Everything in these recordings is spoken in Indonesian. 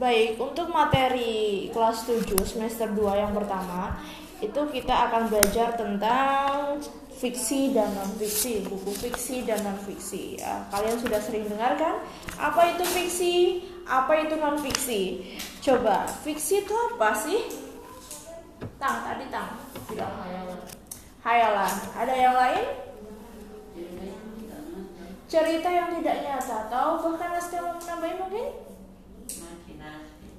Baik, untuk materi kelas 7 semester 2 yang pertama itu kita akan belajar tentang fiksi dan non fiksi, buku fiksi dan non fiksi. Ya, kalian sudah sering dengar kan? Apa itu fiksi? Apa itu non fiksi? Coba, fiksi itu apa sih? Tang, tadi tang. Bilang hayalan. Hayalan. Ada yang lain? Cerita yang tidak nyata atau bahkan Aska mau menambahin mungkin?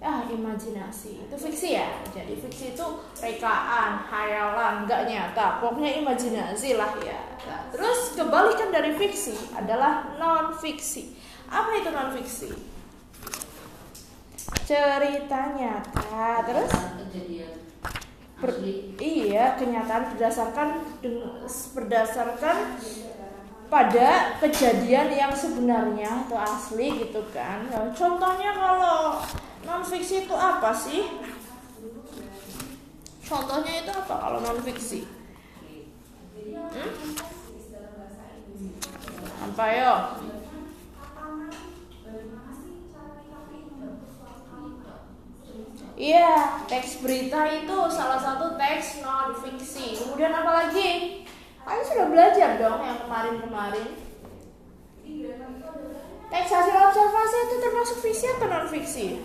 ah imajinasi. Itu fiksi ya? Jadi fiksi itu rekaan hayalan nggak nyata. Pokoknya imajinasi lah ya. Nah, terus kebalikan dari fiksi adalah non fiksi apa itu non fiksi cerita nyata. Terus? Ber, iya kenyataan berdasarkan berdasarkan pada kejadian yang sebenarnya atau asli gitu kan nah, contohnya kalau non fiksi itu apa sih? Contohnya itu apa kalau non fiksi? Hmm? Apa yo? Iya, teks berita itu salah satu teks non fiksi. Kemudian apa lagi? Kalian sudah belajar dong yang kemarin-kemarin. Teks hasil observasi itu termasuk fiksi atau non fiksi?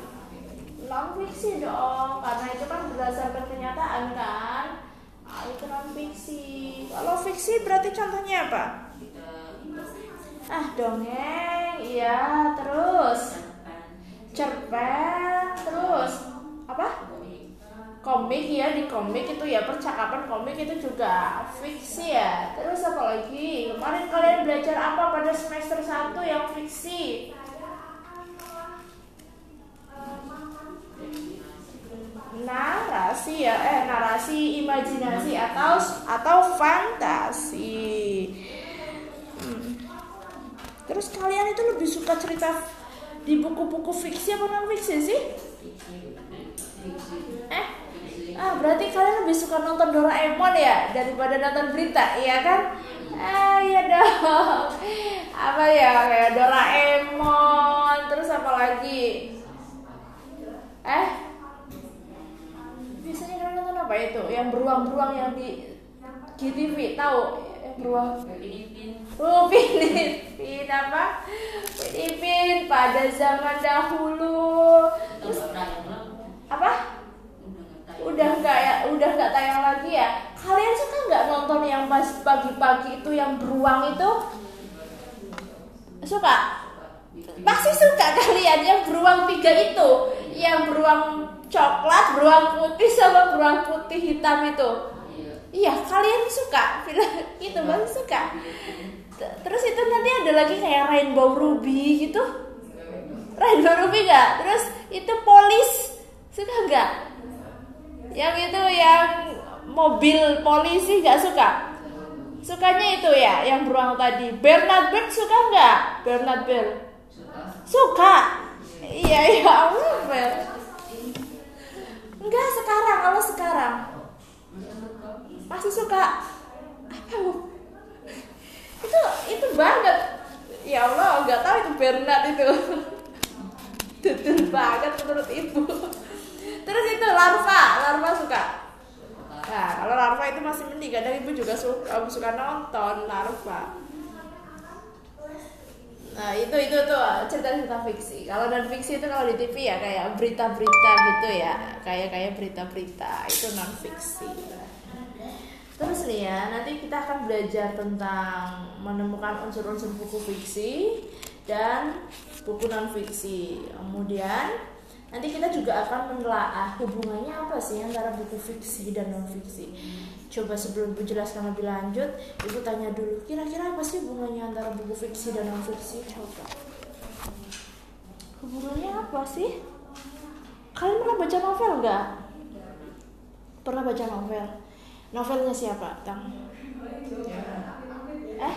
non fiksi dong karena itu kan berdasarkan kenyataan kan. Nah, itu non fiksi kalau fiksi berarti contohnya apa? Ah dongeng iya terus. Cerpen terus. Apa komik ya di komik itu ya percakapan komik itu juga fiksi ya. Terus apa lagi kemarin kalian belajar apa pada semester 1 yang fiksi? Narasi ya eh narasi imajinasi atau atau fantasi. Hmm. terus kalian itu lebih suka cerita di buku-buku fiksi apa non fiksi sih ah berarti kalian lebih suka nonton Doraemon ya daripada nonton berita iya kan? Ah iya dong. Apa ya kayak Doraemon terus apa lagi? Eh? Biasanya kalian nonton apa itu? Yang beruang-beruang yang di GTV tahu? Beruang Oh, Filipin apa? Filipin pada zaman dahulu. Terus apa? Udah nggak ya, udah nggak tayang lagi ya. Kalian suka nggak nonton yang pas pagi-pagi itu yang beruang itu? Suka? Pasti suka kalian yang beruang tiga itu, yang beruang coklat, beruang putih sama beruang putih hitam itu. Iya, kalian suka film itu masih suka. Terus itu nanti ada lagi kayak Rainbow Ruby gitu. Rainbow Ruby gak? Terus itu polis suka gak? Yang itu yang mobil polisi gak suka? Sukanya itu ya, yang beruang tadi. Bernard Bird suka nggak? Bernard Bird suka. Iya ya Allah Enggak sekarang, kalau sekarang masih suka apa itu itu banget ya Allah nggak tahu itu Bernard itu betul banget menurut ibu terus itu larva larva suka nah kalau larva itu masih mending kadang ibu juga suka suka nonton larva Nah itu itu tuh cerita-cerita fiksi. Kalau non fiksi itu kalau di TV ya kayak berita-berita gitu ya, kayak kayak berita-berita itu non fiksi. Terus nih ya, nanti kita akan belajar tentang menemukan unsur-unsur buku fiksi dan buku non fiksi. Kemudian nanti kita juga akan menelaah hubungannya apa sih antara buku fiksi dan non fiksi. Coba sebelum ibu jelaskan lebih lanjut, ibu tanya dulu, kira-kira apa sih hubungannya antara buku fiksi dan non fiksi? Coba. Hubungannya apa sih? Kalian pernah baca novel nggak? Pernah baca novel? Novelnya siapa, Tang? Eh?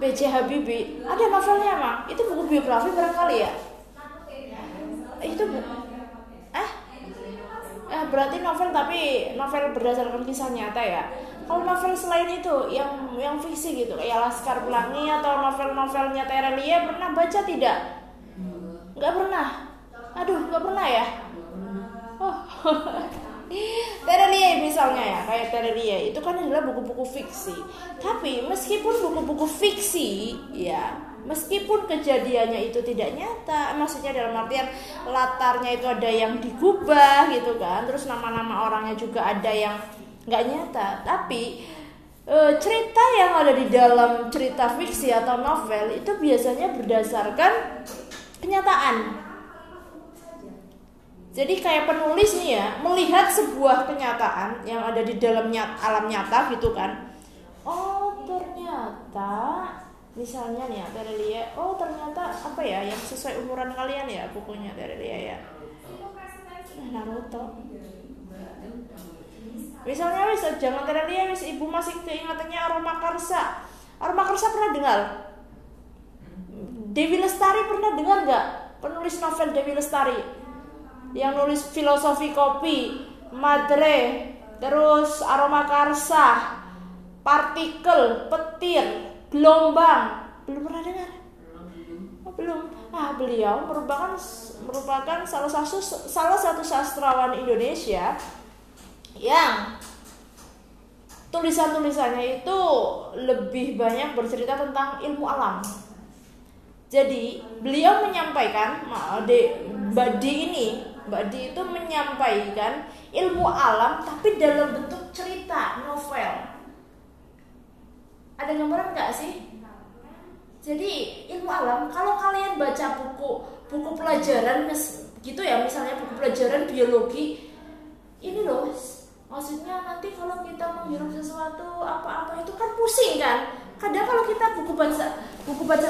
B.J. Habibie. Ada novelnya, Mak? Itu buku biografi barangkali ya? Itu buku eh? Berarti novel tapi novel berdasarkan kisah nyata ya? Kalau novel selain itu yang yang fiksi gitu kayak Laskar Pelangi atau novel-novelnya Terelia pernah baca tidak? Nggak pernah? Aduh nggak pernah ya? Oh. Terelie misalnya ya kayak Terelie itu kan adalah buku-buku fiksi. Tapi meskipun buku-buku fiksi ya meskipun kejadiannya itu tidak nyata maksudnya dalam artian latarnya itu ada yang digubah gitu kan terus nama-nama orangnya juga ada yang nggak nyata tapi e, cerita yang ada di dalam cerita fiksi atau novel itu biasanya berdasarkan kenyataan jadi kayak penulis nih ya melihat sebuah kenyataan yang ada di dalam nyat, alam nyata gitu kan. Oh ternyata misalnya nih ya Terelia, oh ternyata apa ya yang sesuai umuran kalian ya bukunya Terelia ya. Nah, Naruto. Misalnya wis jangan Terelia wis ibu masih keingatannya aroma karsa. Aroma karsa pernah dengar? Dewi Lestari pernah dengar nggak? Penulis novel Dewi Lestari yang nulis filosofi kopi, madre, terus aroma karsa, partikel, petir, gelombang. Belum pernah dengar? Oh, belum. Ah, beliau merupakan merupakan salah satu salah satu sastrawan Indonesia yang tulisan-tulisannya itu lebih banyak bercerita tentang ilmu alam. Jadi beliau menyampaikan, Mbak Di ini Mbak Di itu menyampaikan ilmu alam tapi dalam bentuk cerita novel. Ada gambaran nggak sih? Jadi ilmu alam kalau kalian baca buku buku pelajaran gitu ya misalnya buku pelajaran biologi ini loh maksudnya nanti kalau kita menghirup sesuatu apa-apa itu kan pusing kan? Kadang kalau kita buku baca buku baca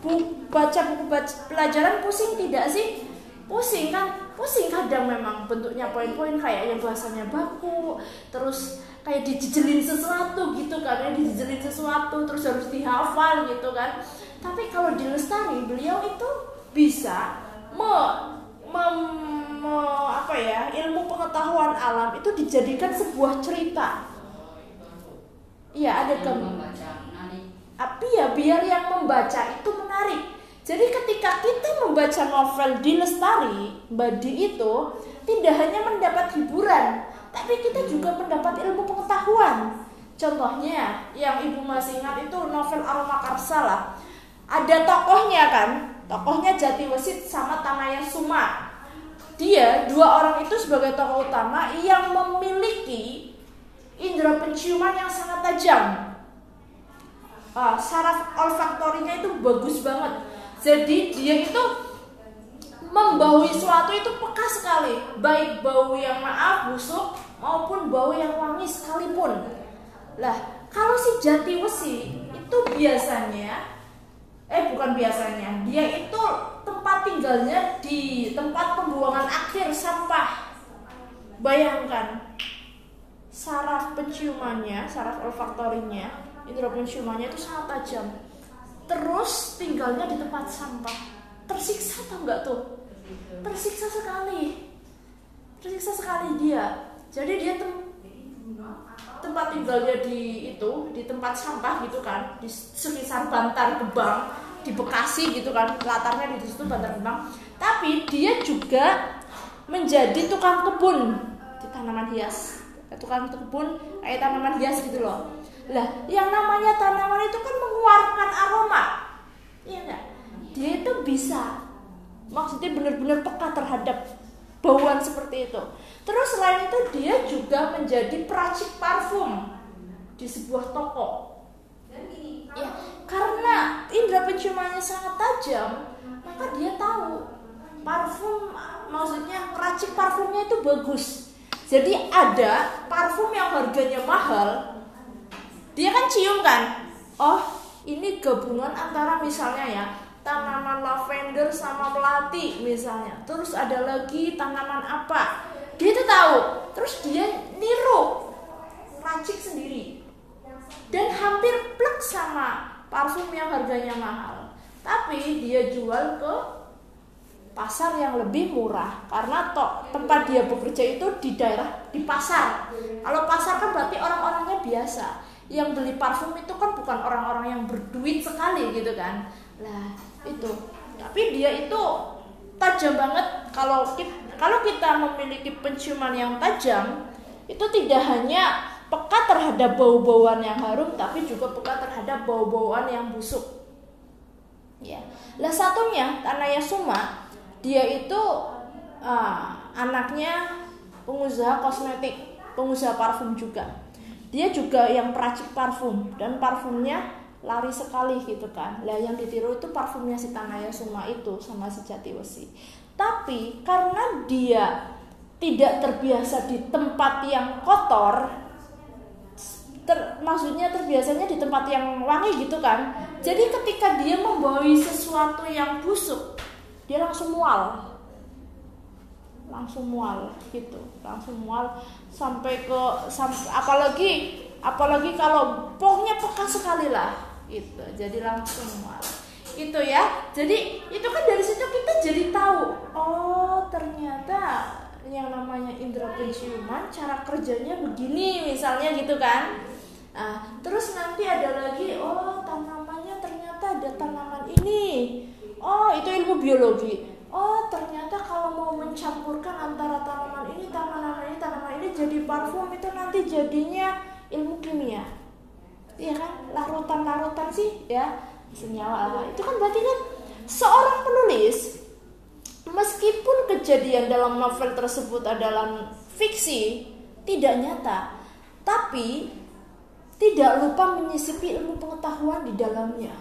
buku baca buku baca pelajaran pusing tidak sih? Pusing kan pusing kadang memang bentuknya poin-poin kayak yang bahasanya baku terus kayak dijejelin sesuatu gitu kan ya dijejelin sesuatu terus harus dihafal gitu kan. Tapi kalau di lestari beliau itu bisa me, me, me apa ya ilmu pengetahuan alam itu dijadikan sebuah cerita. Iya ada kan tapi ya biar yang membaca itu menarik jadi ketika kita membaca novel di Lestari, Badi itu tidak hanya mendapat hiburan, tapi kita juga mendapat ilmu pengetahuan. Contohnya yang ibu masih ingat itu novel Aroma Karsa lah. Ada tokohnya kan, tokohnya Jati Wesit sama Tanaya Suma. Dia dua orang itu sebagai tokoh utama yang memiliki indera penciuman yang sangat tajam. Uh, saraf olfaktorinya itu bagus banget jadi dia itu membaui suatu itu peka sekali, baik bau yang maaf busuk maupun bau yang wangi sekalipun. Lah, kalau si jati wesi itu biasanya eh bukan biasanya, dia itu tempat tinggalnya di tempat pembuangan akhir sampah. Bayangkan saraf penciumannya, saraf olfaktorinya, indera penciumannya itu sangat tajam terus tinggalnya di tempat sampah. Tersiksa atau enggak tuh? Tersiksa sekali. Tersiksa sekali dia. Jadi dia tem tempat tinggalnya di itu di tempat sampah gitu kan di sekitar Bantar Gebang di Bekasi gitu kan latarnya di situ Bantar Gebang. Tapi dia juga menjadi tukang kebun di tanaman hias. Tukang kebun kayak tanaman hias gitu loh lah, yang namanya tanaman itu kan mengeluarkan aroma. Iya enggak? Dia itu bisa maksudnya benar-benar peka terhadap bauan seperti itu. Terus selain itu dia juga menjadi peracik parfum di sebuah toko. Ya, karena indera penciumannya sangat tajam, maka dia tahu parfum maksudnya peracik parfumnya itu bagus. Jadi ada parfum yang harganya mahal, dia kan cium kan? Oh ini gabungan antara misalnya ya tanaman lavender sama melati misalnya. Terus ada lagi tanaman apa? Dia itu tahu. Terus dia niru racik sendiri. Dan hampir plek sama parfum yang harganya mahal. Tapi dia jual ke pasar yang lebih murah. Karena tok tempat dia bekerja itu di daerah di pasar. Kalau pasar kan berarti orang-orangnya biasa yang beli parfum itu kan bukan orang-orang yang berduit sekali gitu kan. Lah itu. Tapi dia itu tajam banget. Kalau kita, kalau kita memiliki penciuman yang tajam itu tidak hanya peka terhadap bau-bauan yang harum tapi juga peka terhadap bau-bauan yang busuk. Ya. Lah satunya Tanaya Suma dia itu uh, anaknya pengusaha kosmetik pengusaha parfum juga dia juga yang peracik parfum dan parfumnya lari sekali gitu kan. Lah yang ditiru itu parfumnya si Tanaya Suma itu sama si Jatiwesi tapi karena dia tidak terbiasa di tempat yang kotor ter, maksudnya terbiasanya di tempat yang wangi gitu kan jadi ketika dia membawa sesuatu yang busuk dia langsung mual langsung mual gitu langsung mual sampai ke sampai, apalagi apalagi kalau pokoknya peka sekali lah gitu jadi langsung mual itu ya jadi itu kan dari situ kita jadi tahu oh ternyata yang namanya indera penciuman cara kerjanya begini misalnya gitu kan Nah, terus nanti ada lagi, oh tanamannya ternyata ada tanaman ini. Oh, itu ilmu biologi. Oh, ternyata kalau mau mencampurkan antara tanaman ini, tanaman ini, tanaman ini jadi parfum itu nanti jadinya ilmu kimia. Iya kan? Larutan-larutan sih ya senyawa lah. Itu kan berarti kan seorang penulis meskipun kejadian dalam novel tersebut adalah fiksi, tidak nyata, tapi tidak lupa menyisipi ilmu pengetahuan di dalamnya.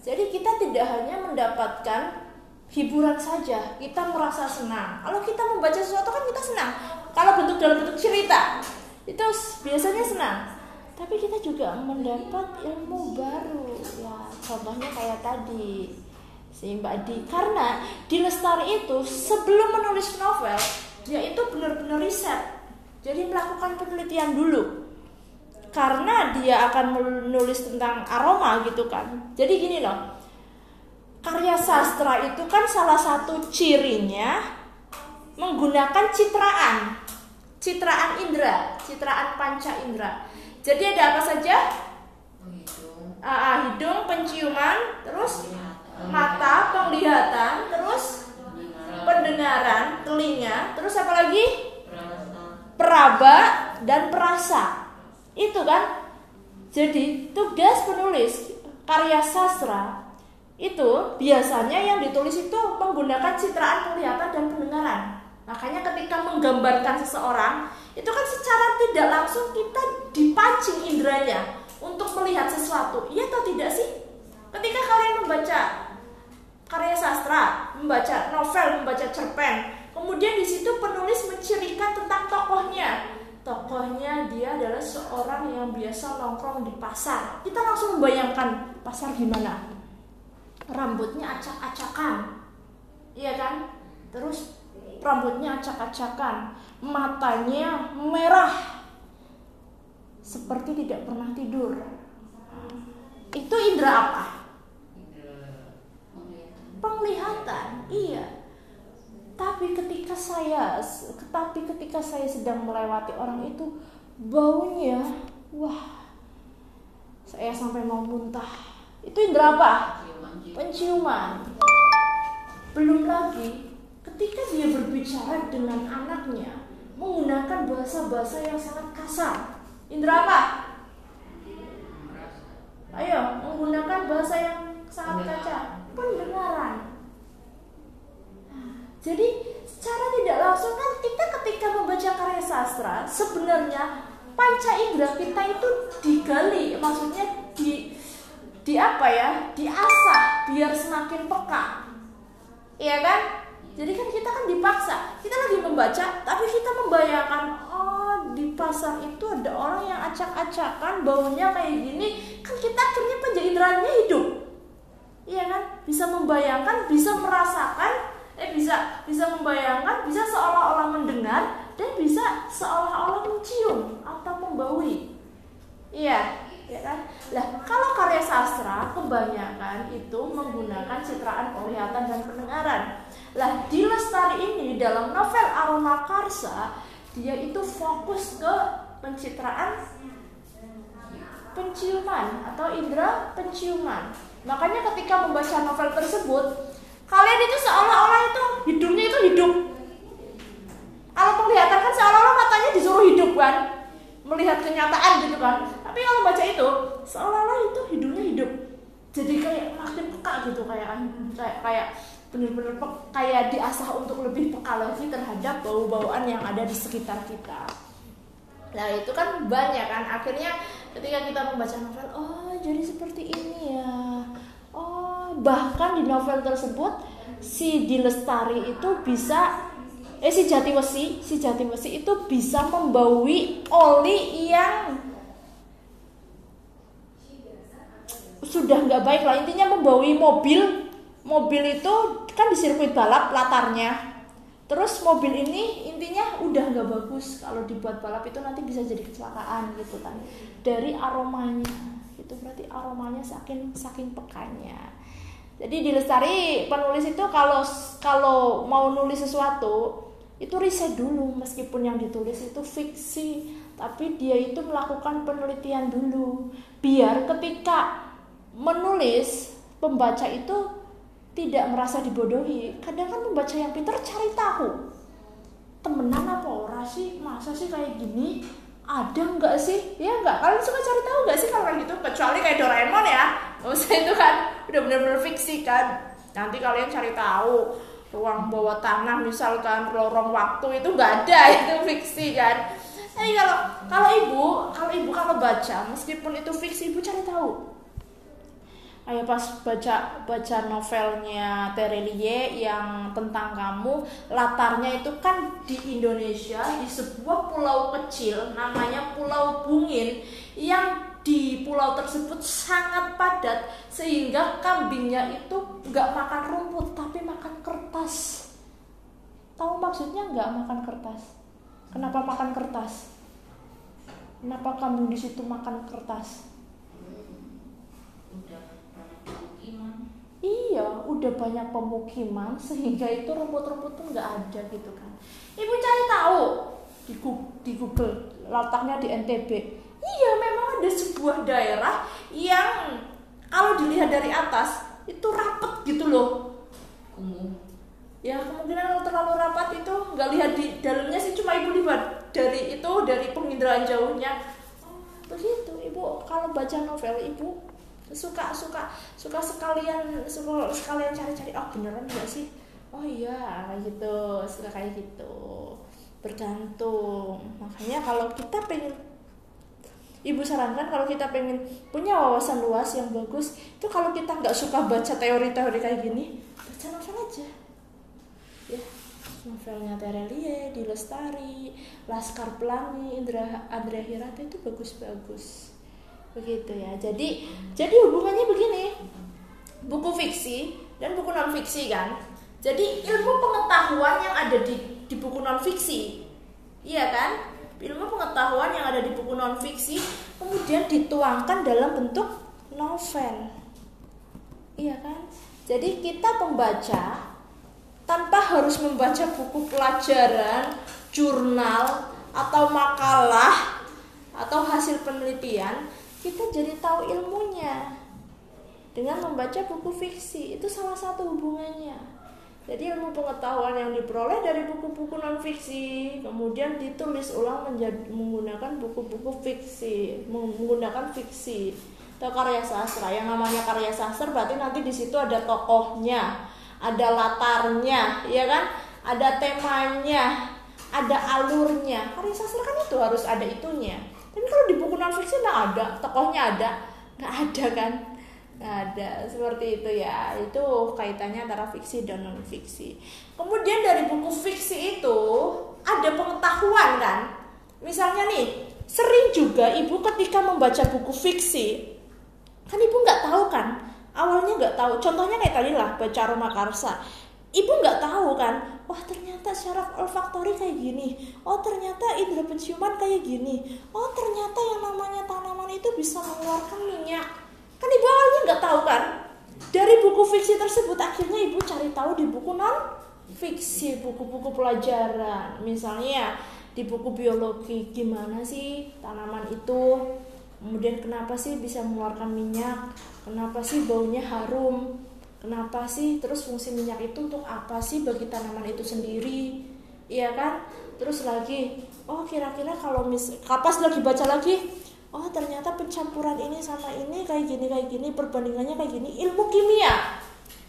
Jadi kita tidak hanya mendapatkan hiburan saja, kita merasa senang. Kalau kita membaca sesuatu kan kita senang. Kalau bentuk dalam bentuk cerita, itu biasanya senang. Tapi kita juga mendapat ilmu baru. Ya, contohnya kayak tadi si Mbak Di. Karena di Lestari itu sebelum menulis novel, dia itu benar-benar riset. Jadi melakukan penelitian dulu karena dia akan menulis tentang aroma gitu kan. Jadi gini loh. Karya sastra itu kan salah satu cirinya menggunakan citraan. Citraan indera, citraan panca indera. Jadi ada apa saja? Hidung, uh, hidung penciuman, terus mata, penglihatan, terus pendengaran, telinga, terus apa lagi? Peraba dan perasa itu kan jadi tugas penulis karya sastra itu biasanya yang ditulis itu menggunakan citraan penglihatan dan pendengaran makanya ketika menggambarkan seseorang itu kan secara tidak langsung kita dipancing inderanya untuk melihat sesuatu iya atau tidak sih ketika kalian membaca karya sastra membaca novel membaca cerpen kemudian di situ penulis mencirikan tentang tokohnya tokohnya dia adalah seorang yang biasa nongkrong di pasar. Kita langsung membayangkan pasar gimana? Rambutnya acak-acakan, iya kan? Terus rambutnya acak-acakan, matanya merah, seperti tidak pernah tidur. Itu indera apa? Penglihatan, iya tapi ketika saya tapi ketika saya sedang melewati orang itu baunya wah saya sampai mau muntah itu indera apa penciuman. Belum lagi ketika dia berbicara dengan anaknya menggunakan bahasa-bahasa yang sangat kasar. Indera apa? Ayo menggunakan bahasa yang sangat kasar. Pendengaran. Jadi secara tidak langsung kan kita ketika membaca karya sastra sebenarnya panca indera kita itu digali, maksudnya di di apa ya, diasah biar semakin peka, iya kan? Jadi kan kita kan dipaksa, kita lagi membaca, tapi kita membayangkan, oh di pasar itu ada orang yang acak-acakan, baunya kayak gini, kan kita akhirnya panca inderanya hidup, iya kan? Bisa membayangkan, bisa merasakan, eh bisa bisa membayangkan, bisa seolah-olah mendengar dan bisa seolah-olah mencium atau membaui. Iya, ya kan? Lah kalau karya sastra kebanyakan itu menggunakan citraan penglihatan dan pendengaran. Lah di lestari ini dalam novel aroma karsa dia itu fokus ke pencitraan penciuman atau indera penciuman. Makanya ketika membaca novel tersebut kalian itu seolah-olah itu hidungnya itu hidup. Kalau penglihatan kan seolah-olah matanya disuruh hidup kan? Melihat kenyataan gitu kan? tapi kalau baca itu seolah-olah itu hidungnya hidup. Jadi kayak makin peka gitu kayak kayak kayak bener-bener kayak diasah untuk lebih peka lagi terhadap bau-bauan yang ada di sekitar kita. Nah itu kan banyak kan. Akhirnya ketika kita membaca novel oh jadi seperti ini ya. Oh bahkan di novel tersebut si Dilestari itu bisa eh si Jatiwesi si Jatiwesi itu bisa membaui oli yang sudah nggak baik lah. Intinya membaui mobil. Mobil itu kan di sirkuit balap latarnya. Terus mobil ini intinya udah nggak bagus. Kalau dibuat balap itu nanti bisa jadi kecelakaan gitu kan. Dari aromanya. Itu berarti aromanya saking saking pekanya. Jadi di lestari penulis itu kalau kalau mau nulis sesuatu itu riset dulu. Meskipun yang ditulis itu fiksi tapi dia itu melakukan penelitian dulu. Biar ketika menulis pembaca itu tidak merasa dibodohi. Kadang kan pembaca yang pintar cari tahu temenan apa ora sih? Masa sih kayak gini? Ada nggak sih? Ya nggak kalian suka cari tahu nggak sih kalau kayak gitu? Kecuali kayak Doraemon ya. Usah itu kan udah bener-bener fiksi kan. Nanti kalian cari tahu ruang bawah tanah misalkan lorong waktu itu nggak ada itu fiksi kan. Tapi kalau kalau ibu kalau ibu kalau baca meskipun itu fiksi ibu cari tahu Ayo pas baca baca novelnya Terelie yang tentang kamu latarnya itu kan di Indonesia di sebuah pulau kecil namanya Pulau Bungin yang di pulau tersebut sangat padat sehingga kambingnya itu nggak makan rumput tapi makan kertas. Tahu maksudnya nggak makan kertas? Kenapa makan kertas? Kenapa kambing di situ makan kertas Iya, udah banyak pemukiman sehingga itu rumput-rumput tuh nggak ada gitu kan. Ibu cari tahu di Google, di Google letaknya di NTB. Iya, memang ada sebuah daerah yang kalau dilihat dari atas itu rapet gitu loh. Kumuh. Ya kemungkinan kalau terlalu rapat itu nggak lihat di dalamnya sih cuma ibu lihat dari itu dari penginderaan jauhnya. Oh, begitu ibu kalau baca novel ibu suka suka suka sekalian suka sekalian cari-cari oh beneran enggak sih? Oh iya gitu suka kayak gitu. Bergantung. Makanya kalau kita pengen ibu sarankan kalau kita pengen punya wawasan luas yang bagus itu kalau kita nggak suka baca teori-teori kayak gini baca novel aja. Ya novelnya Terelie, Di Lestari, Laskar Pelangi, Indra Andrea Hirata itu bagus-bagus begitu ya. Jadi jadi hubungannya begini. Buku fiksi dan buku non fiksi kan. Jadi ilmu pengetahuan yang ada di di buku non fiksi iya kan? Ilmu pengetahuan yang ada di buku non fiksi kemudian dituangkan dalam bentuk novel. Iya kan? Jadi kita pembaca tanpa harus membaca buku pelajaran jurnal atau makalah atau hasil penelitian kita jadi tahu ilmunya. Dengan membaca buku fiksi itu salah satu hubungannya. Jadi ilmu pengetahuan yang diperoleh dari buku-buku non fiksi kemudian ditulis ulang menjadi menggunakan buku-buku fiksi menggunakan fiksi. Atau karya sastra yang namanya karya sastra berarti nanti di situ ada tokohnya ada latarnya ya kan? Ada temanya ada alurnya. Karya sastra kan itu harus ada itunya kalau di buku non fiksi nggak ada tokohnya ada. Nggak ada kan? Nggak ada. Seperti itu ya. Itu kaitannya antara fiksi dan non fiksi. Kemudian dari buku fiksi itu ada pengetahuan kan? Misalnya nih sering juga ibu ketika membaca buku fiksi kan ibu nggak tahu kan? Awalnya nggak tahu. Contohnya kayak tadi lah baca Roma Karsa. Ibu nggak tahu kan wah ternyata syaraf olfaktori kayak gini. Oh ternyata indera penciuman kayak gini. Oh ternyata yang namanya tanaman itu bisa mengeluarkan minyak. Kan ibu awalnya nggak tahu kan? Dari buku fiksi tersebut akhirnya ibu cari tahu di buku non fiksi buku-buku pelajaran. Misalnya di buku biologi gimana sih tanaman itu? Kemudian kenapa sih bisa mengeluarkan minyak? Kenapa sih baunya harum kenapa sih? Terus fungsi minyak itu untuk apa sih bagi tanaman itu sendiri? Iya kan? Terus lagi oh kira-kira kalau mis kapas lagi baca lagi oh ternyata pencampuran ini sama ini kayak gini kayak gini perbandingannya kayak gini ilmu kimia.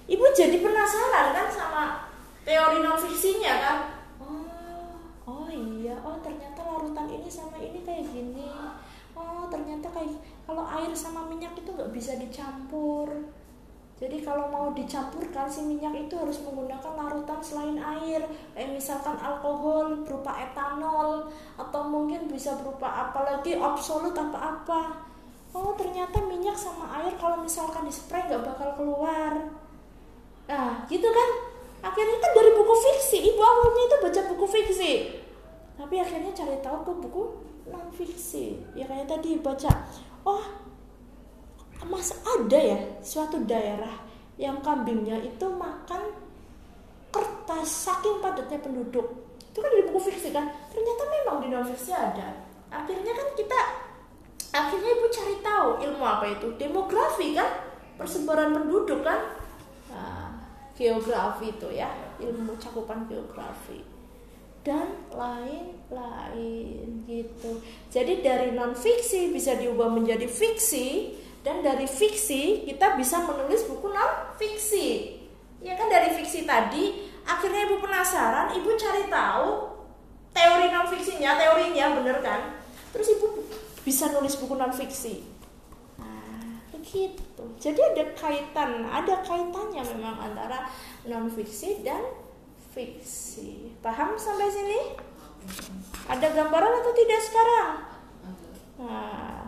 Ibu jadi penasaran kan sama teori non fiksinya kan? Oh oh iya oh ternyata larutan ini sama ini kayak gini. Oh ternyata kayak kalau air sama minyak itu nggak bisa dicampur jadi kalau mau dicampurkan si minyak itu harus menggunakan larutan selain air, kayak misalkan alkohol berupa etanol atau mungkin bisa berupa apalagi absolut apa-apa. Oh ternyata minyak sama air kalau misalkan di spray nggak bakal keluar. Nah gitu kan? Akhirnya kan dari buku fiksi, ibu awalnya itu baca buku fiksi, tapi akhirnya cari tahu ke buku non fiksi. Ya kayak tadi baca, oh masa ada ya suatu daerah yang kambingnya itu makan kertas saking padatnya penduduk. Itu kan dari buku fiksi kan? Ternyata memang di non fiksi ada. Akhirnya kan kita akhirnya ibu cari tahu ilmu apa itu? Demografi kan? Persebaran penduduk kan? Nah, geografi itu ya ilmu cakupan geografi. Dan lain-lain gitu. Jadi dari non fiksi bisa diubah menjadi fiksi dan dari fiksi kita bisa menulis buku non fiksi. Ya kan dari fiksi tadi akhirnya ibu penasaran ibu cari tahu teori non fiksinya teorinya bener kan? Terus ibu bisa nulis buku non fiksi. Nah begitu. Jadi ada kaitan ada kaitannya memang antara non fiksi dan fiksi. Paham sampai sini? Ada gambaran atau tidak sekarang? Nah